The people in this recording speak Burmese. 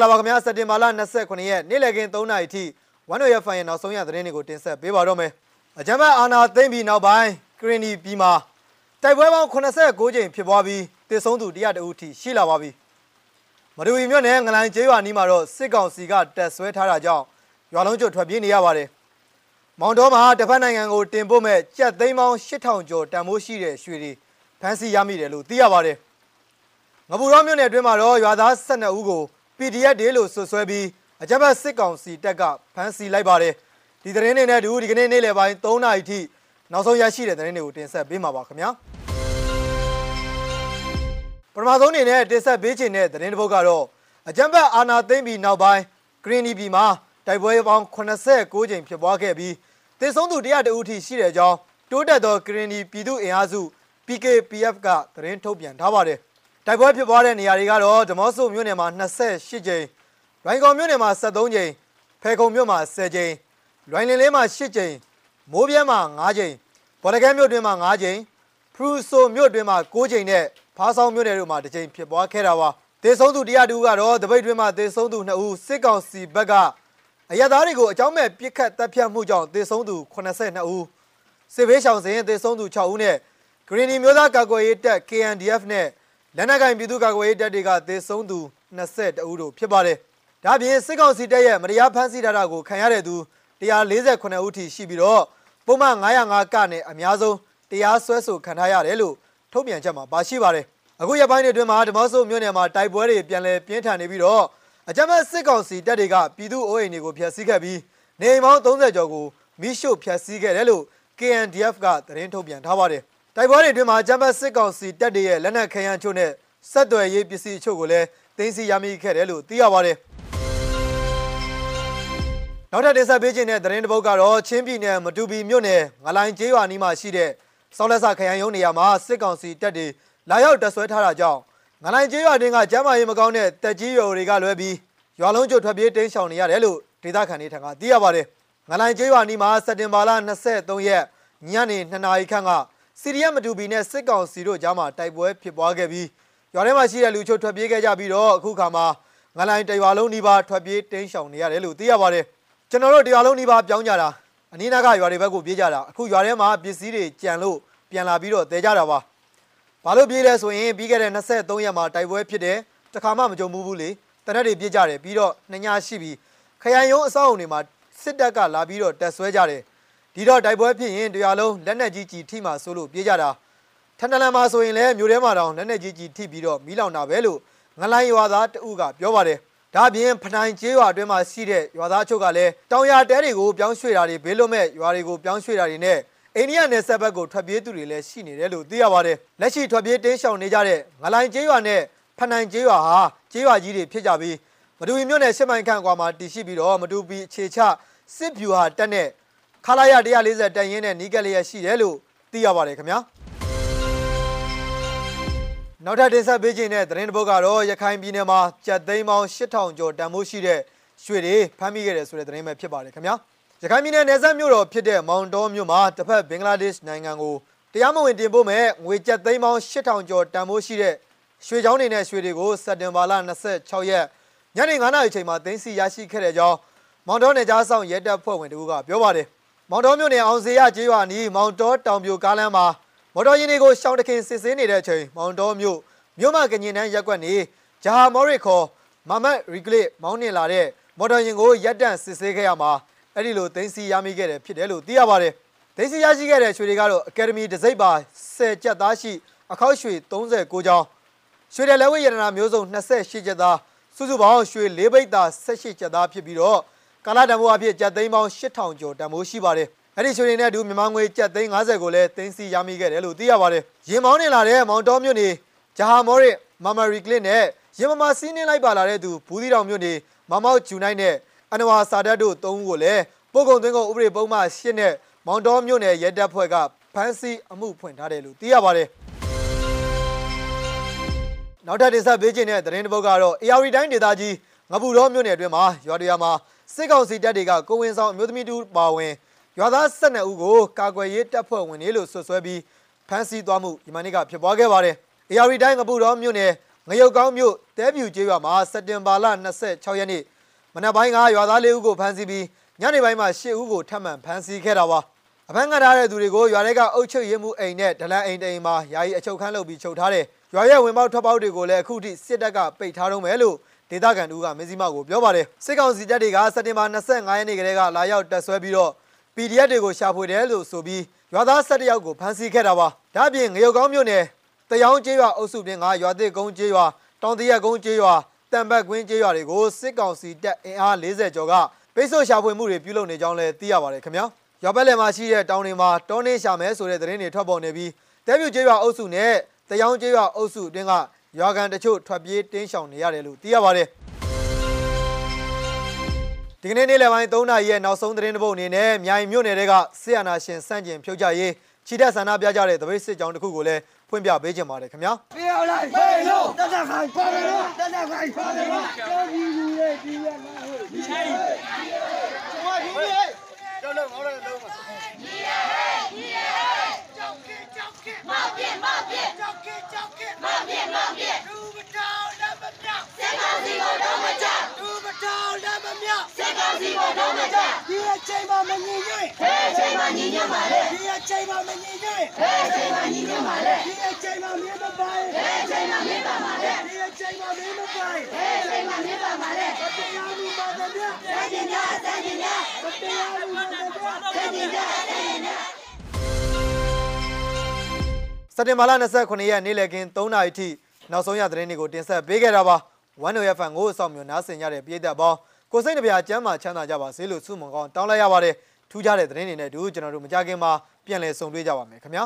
္ဂလာပါခင်ဗျာစက်တင်ဘာလ29ရက်နေ့လည်ခင်း3နာရီထိဝမ်နိုရဖိုင်ရဲ့နောက်ဆုံးရသတင်းတွေကိုတင်ဆက်ပေးပါတော့မယ်အကြမ်းဖက်အာဏာသိမ်းပြီးနောက်ပိုင်းကရင်နီပြည်မှာတိုက်ပွဲပေါင်း89ကြိမ်ဖြစ်ပွားပြီးတေဆုံးသူ100ဦးထိရှိလာပါပြီမတူရီမြို့နယ်ငလိုင်ကျေးရွာနီးမှာတော့စစ်ကောင်စီကတက်ဆွဲထားတာကြောင့်ရွာလုံးကျွတ်ထွက်ပြေးနေရပါတယ်မောင်တော်မှာတစ်ဖက်နိုင်ငံကိုတင်ပို့မဲ့ကြက်သိန်းပေါင်း8000ကျော်တန်ဖိုးရှိတဲ့ရွှေတွေဖမ်းဆီးရမိတယ်လို့သိရပါတယ်ငပူရောမြို့နယ်အတွင်းမှာတော့ရွာသား12ဦးကို PDF တွေလို့ဆွဆွဲပြီးအကြမ်းဖက်စစ်ကောင်စီတပ်ကဖမ်းဆီးလိုက်ပါတယ်ဒီသတင်းတွေနဲ့အတူဒီကနေ့နေ့လယ်ပိုင်း3နာရီထိနောက်ဆုံးရရှိတဲ့သတင်းတွေကိုတင်ဆက်ပေးမှာပါခင်ဗျာပထမဆုံးအနေနဲ့တင်ဆက်ပေးခြင်းတဲ့သတင်းတစ်ပုဒ်ကတော့အကြမ်းဖက်အာဏာသိမ်းပြီးနောက်ပိုင်းဂရင်းနီပြည်မှာတိုက်ပွဲပေါင်း89ကြိမ်ဖြစ်ပွားခဲ့ပြီးတေဆုံးသူ100ဦးထိရှိတဲ့အကြောင်းတိုးတက်သောဂရင်းနီပြည်သူ့အင်အားစု PKPF ကသတင်းထုတ်ပြန်ထားပါတယ် တိုက်ပွဲဖြစ်ပွားတဲ့နေရာတွေကတော့ဓမော့ဆုမြို့နယ်မှာ28ကြိမ်ရိုင်ကော်မြို့နယ်မှာ73ကြိမ်ဖဲခုံမြို့မှာ10ကြိမ်လွိုင်လင်လေးမှာ8ကြိမ်မိုးပြဲမှာ9ကြိမ်ဘော်လကဲမြို့တွင်မှာ9ကြိမ်ဖရူဆိုမြို့တွင်မှာ9ကြိမ်နဲ့ဖားဆောင်မြို့နယ်တို့မှာ1ကြိမ်ဖြစ်ပွားခဲ့တာပါတေဆုံးသူတရားတူကတော့တပိတ်တွင်မှာတေဆုံးသူ2ဦးစစ်ကောင်စီဘက်ကအရသားတွေကိုအကြောင်းမဲ့ပြစ်ခတ်တပ်ဖြတ်မှုကြောင့်တေဆုံးသူ82ဦးစစ်ဘေးရှောင်စဉ်တေဆုံးသူ6ဦးနဲ့ဂရီနီမျိုးသားကာကွယ်ရေးတပ် KNDF နဲ့ လက်နက်ကင်ပြည်သူ့ကာကွယ်ရေးတပ်တွေကသေဆုံးသူ22ဦးတို့ဖြစ်ပါတယ်။ဒါပြင်စစ်ကောင်စီတပ်ရဲ့မတရားဖမ်းဆီးထားတာကိုခံရတဲ့သူ148ဦးထိရှိပြီးတော့ပုံမှန်905ကနဲ့အများဆုံးတရားစွဲဆိုခံထားရတယ်လို့ထုတ်ပြန်ချက်မှာပါရှိပါတယ်။အခုရက်ပိုင်းတွေအတွင်းမှာဓမော့ဆုမြို့နယ်မှာတိုက်ပွဲတွေပြန်လည်ပြင်းထန်နေပြီးတော့အကြမ်းဖက်စစ်ကောင်စီတပ်တွေကပြည်သူ့အိုးအိမ်တွေကိုဖျက်ဆီးခဲ့ပြီးနေအိမ်ပေါင်း30ကျော်ကိုမိရှို့ဖျက်ဆီးခဲ့တယ်လို့ KNDF ကသတင်းထုတ်ပြန်ထားပါတယ်။ တိုက်ပွဲတွေအတွင်းမှာဂျမ်ဘတ်စစ်ကောင်စီတပ်တွေရဲ့လက်နက်ခဲယမ်းချို့နဲ့ဆက်သွယ်ရေးပစ္စည်းအချို့ကိုလည်းသိမ်းဆည်းရမိခဲ့တယ်လို့သိရပါတယ်။နောက်ထပ်တင်ဆက်ပေးခြင်းတဲ့သတင်းတစ်ပုဒ်ကတော့ချင်းပြည်နယ်မတူပီမြို့နယ်ငလိုင်ကျေးရွာနီးမှာရှိတဲ့စောက်လက်ဆခရိုင်ရုံးနေရာမှာစစ်ကောင်စီတပ်တွေလာရောက်တပ်ဆွဲထားတာကြောင့်ငလိုင်ကျေးရွာတွင်ကကျမ်းမာရေးမကောင်းတဲ့တက်ကြီးရွာတွေကလွဲပြီးရွာလုံးကျွတ်ထွက်ပြေးတိမ်းရှောင်နေရတယ်လို့ဒေသခံတွေထံကသိရပါတယ်။ငလိုင်ကျေးရွာနီးမှာစက်တင်ဘာလ23ရက်ညနေ2နာရီခန့်က စီရီယမ်မတူဘီနဲ့စစ်ကောင်စီတို့ကြားမှာတိုက်ပွဲဖြစ်ပွားခဲ့ပြီးရွာထဲမှာရှိတဲ့လူချို့ထွက်ပြေးခဲ့ကြပြီးတော့အခုခါမှာငလိုင်းတရွာလုံးနှီးပါထွက်ပြေးတင်းရှောင်နေရတယ်လို့သိရပါတယ်ကျွန်တော်တို့တရွာလုံးနှီးပါပြောင်းကြတာအနည်းနာကရွာတွေဘက်ကိုပြေးကြတာအခုရွာထဲမှာပစ္စည်းတွေကြံလို့ပြန်လာပြီးတော့တဲကြတာပါဘာလို့ပြေးလဲဆိုရင်ပြီးခဲ့တဲ့23ရက်မှာတိုက်ပွဲဖြစ်တယ်တခါမှမကြုံဘူးဘူးလေတနက်တွေပြေးကြတယ်ပြီးတော့နှညာရှိပြီးခရိုင်ရုံးအစောင့်အုံတွေမှာစစ်တပ်ကလာပြီးတော့တက်ဆွဲကြတယ် ဒီတော့တိုက်ပွဲဖြစ်ရင်တရားလုံးလက်နက်ကြီးကြီးထိမှဆိုလို့ပြေးကြတာထန်တလန်မှာဆိုရင်လည်းမြို့ထဲမှာတောင်လက်နက်ကြီးကြီးထိပြီးတော့မီးလောင်တာပဲလို့ငလိုင်းရွာသားတဦးကပြောပါတယ်ဒါပြင်ဖနိုင်ကျေးရွာအတွင်းမှာရှိတဲ့ရွာသားချုပ်ကလည်းတောင်ရတဲတွေကိုပြောင်းရွှေ့တာတွေဘေးလွတ်မဲ့ရွာတွေကိုပြောင်းရွှေ့တာတွေနဲ့အိန္ဒိယနယ်စပ်ဘက်ကိုထွက်ပြေးသူတွေလည်းရှိနေတယ်လို့သိရပါတယ်လက်ရှိထွက်ပြေးတင်းရှောင်နေကြတဲ့ငလိုင်းကျေးရွာနဲ့ဖနိုင်ကျေးရွာဟာကျေးရွာကြီးတွေဖြစ်ကြပြီးမတူပီမြို့နယ်ရှစ်မိုင်ခန့်ကွာမှာတည်ရှိပြီးတော့မတူပီအခြေချစစ်ဗျူဟာတက်နဲ့ ခလာရ140တန်ရင်နဲ့နီးကက်လျက်ရှိတယ်လို့သိရပါတယ်ခင်ဗျာနောက်ထပ်တင်ဆက်ပေးခြင်းတဲ့သတင်းတစ်ပုဒ်ကတော့ရခိုင်ပြည်နယ်မှာကြက်သိန်းပေါင်း8000ကျော်တန်ဖိုးရှိတဲ့ရွှေတွေဖမ်းမိခဲ့တယ်ဆိုတဲ့သတင်းပဲဖြစ်ပါတယ်ခင်ဗျာရခိုင်ပြည်နယ်နယ်စပ်မြို့တော်ဖြစ်တဲ့မောင်တောမြို့မှာတစ်ဖက်ဘင်္ဂလားဒေ့ရှ်နိုင်ငံကိုတရားမဝင်တင်ပို့မဲ့ငွေကြက်သိန်းပေါင်း8000ကျော်တန်ဖိုးရှိတဲ့ရွှေချောင်းတွေနဲ့ရွှေတွေကိုစက်တင်ဘာလ26ရက်ညနေ9:00နာရီချိန်မှာသိမ်းဆည်းရရှိခဲ့တဲ့ကြောင်းမောင်တောနယ်ကြားဆောင်ရဲတပ်ဖွဲ့ဝင်တို့ကပြောပါတယ် မောင်တော်မြို့နယ်အောင်စေရကျေးရွာနီးမောင်တော်တောင်ပြိုကားလမ်းမှာမော်တော်ယာဉ်တွေကိုရှောင်းတခင်စစ်ဆေးနေတဲ့အချိန်မောင်တော်မြို့မြို့မကညင်တန်းရက်ကွက်နေဂျာဟာမော်ရစ်ခေါ်မမတ်ရီကလစ်မောင်းနှင်လာတဲ့မော်တော်ယာဉ်ကိုရက်တန့်စစ်ဆေးခဲ့ရမှာအဲ့ဒီလိုသိမ်းဆည်းရမိခဲ့တယ်ဖြစ်တယ်လို့သိရပါတယ်သိမ်းဆည်းရရှိခဲ့တဲ့ရွှေတွေကတော့အကယ်ဒမီဒစိမ့်ပါ10ကျပ်သားရှိအခောက်ရွှေ39ကျောင်းရွှေတယ်လက်ဝဲရတနာမျိုးစုံ28ကျပ်သားစုစုပေါင်းရွှေ၄ဘိတ်သား18ကျပ်သားဖြစ်ပြီးတော့ ကာလာတံမိုးအဖြစ်ကျပ်သိန်းပေါင်း8000ကျော်တန်ဖိုးရှိပါတယ်အဲ့ဒီရွှေတွေနဲ့အတူမြန်မာငွေကျပ်သိန်း50ကိုလည်းသိန်းစီရမိခဲ့တယ်လို့သိရပါတယ်ရင်မောင်းနေလာတဲ့မောင်တော်မြို့နေဂျာဟာမော်ရစ်မာမာရီကလစ်နဲ့ရင်မမစီးနှင်းလိုက်ပါလာတဲ့သူဘူးသီးတောင်မြို့နေမမောက်ဂျူနိုင်နဲ့အနဝါစာဒတ်တို့သုံးဦးကိုလည်းပို့ကုန်သွင်းကုန်ဥပဒေပုံမှန်၈နဲ့မောင်တော်မြို့နယ်ရဲတပ်ဖွဲ့ကဖမ်းဆီးအမှုဖွင့်ထားတယ်လို့သိရပါတယ်နောက်ထပ်တင်ဆက်ပေးခြင်းတဲ့သတင်းတစ်ပုဒ်ကတော့ AR တိုင်းဒေသကြီး ငပူတော်မြို့နယ်အတွင်းမှာရွာတရမှာစစ်ကောင်စီတပ်တွေကကိုဝင်ဆောင်အမျိုးသမီးတူပါဝင်ရွာသား12ဦးကိုကာကွယ်ရေးတပ်ဖွဲ့ဝင်တွေလို့ဆွဆွဲပြီးဖမ်းဆီးသွားမှုဒီမနေ့ကဖြစ်ပွားခဲ့ပါတယ်။ AR တိုင်းငပူတော်မြို့နယ်ငရုတ်ကောင်းမြို့တဲပြူကျေးရွာမှာစက်တင်ဘာလ26ရက်နေ့မနက်ပိုင်းကရွာသား၄ဦးကိုဖမ်းဆီးပြီးညနေပိုင်းမှာ၈ဦးကိုထပ်မံဖမ်းဆီးခဲ့တာပါအဖမ်းခံထားတဲ့သူတွေကိုရွာထဲကအုပ်ချုပ်ရေးမှုအိမ်နဲ့ဒလန်အိမ်တိမ်မှာယာယီအချုပ်ခန်းလုပ်ပြီးချုပ်ထားတယ်ရွာရဲ့ဝင်ပေါက်ထွက်ပေါက်တွေကိုလည်းအခုထိစစ်တပ်ကပိတ်ထားတော့မယ်လို့ ဒေသခံတူကမင်းစီမကိုပြောပါတယ်စစ်ကောင်စီတပ်တွေကစက်တင်ဘာ25ရက်နေ့ကလေးကလာရောက်တက်ဆွဲပြီးတော့ PDF တွေကိုရှာဖွေတယ်လို့ဆိုပြီးရွာသား17ယောက်ကိုဖမ်းဆီးခဲ့တာပါဒါ့အပြင်ငရုတ်ကောင်းမြို့နယ်တရောင်းကျေးရွာအုပ်စုတွင်ကရွာသစ်ကုန်းကျေးရွာတောင်တရက်ကုန်းကျေးရွာတံဘက်ကွင်းကျေးရွာတွေကိုစစ်ကောင်စီတပ်အင်အား40ကျော်ကပိတ်ဆို့ရှာဖွေမှုတွေပြုလုပ်နေကြောင်းလည်းသိရပါတယ်ခင်ဗျာရွာဘက်လယ်မှာရှိတဲ့တောင်တွေမှာတောနေရှာမယ်ဆိုတဲ့သတင်းတွေထွက်ပေါ်နေပြီးတဲပြူကျေးရွာအုပ်စုနဲ့တရောင်းကျေးရွာအုပ်စုအတွင်းက ရွာကန်တချို့ထွက်ပြေးတင်းရှောင်နေရတယ်လို့သိရပါတယ်ဒီကနေ့နေ့လယ်ပိုင်း3နာရီရဲ့နောက်ဆုံးသတင်းတစ်ပုဒ်အနေနဲ့မြိုင်မြို့နယ်တဲကဆီယနာရှင်စန့်ကျင်ဖြုတ်ကြရေးခြိတက်ဆန္ဒပြကြတဲ့တပိတ်စစ်ကြောင်းတစ်ခုကိုလည်းဖွင့်ပြပေးကြပါတယ်ခင်ဗျာပြောင်းလိုက်ဖေးလို့တက်တက်ခိုင်ပါမယ်လို့တက်တက်ခိုင်ပါမယ်လို့တော်ပြီလူရဲ့ဒီရမှာဟုတ်ဒီချိန်ကျွန်မဒီရဲ့ကျွန်တော်ငေါ်ရလုံးပါ စီမတော်မကြဒီအချိန်မှာမငြိမ်ညွတ်ဟဲ့အချိန်မှာညီညွတ်ပါလေဒီအချိန်မှာမငြိမ်ညွတ်ဟဲ့အချိန်မှာညီညွတ်ပါလေဒီအချိန်မှာမင်းမပိုင်ဟဲ့အချိန်မှာမင်းပါပါလေဒီအချိန်မှာမင်းမပိုင်ဟဲ့အချိန်မှာမင်းပါပါလေမတရားလူပါတဲ့ဗျာတဲ့ညညာတဲ့ညညာမတရားလူပါတဲ့ဗျာတဲ့ညညာတဲ့ညညာစက်တင်ဘာလ29ရက်နေ့လည်ခင်း3နာရီထိနောက်ဆုံးရသတင်းတွေကိုတင်ဆက်ပေးခဲ့တာပါ One Way FM ကိုအဆောင်မျိုးနားဆင်ရတဲ့ပြည်သက်ပေါင်း ကိုစိတ်နှပြကျမ်းမာချမ်းသာကြပါစေလို့ဆုမွန်ကောင်းတောင်းလိုက်ရပါတယ်ထူးခြားတဲ့သတင်းတွေနဲ့အတူကျွန်တော်တို့မကြခင်မှာပြန်လည်ဆုံတွေ့ကြပါမယ်ခင်ဗျာ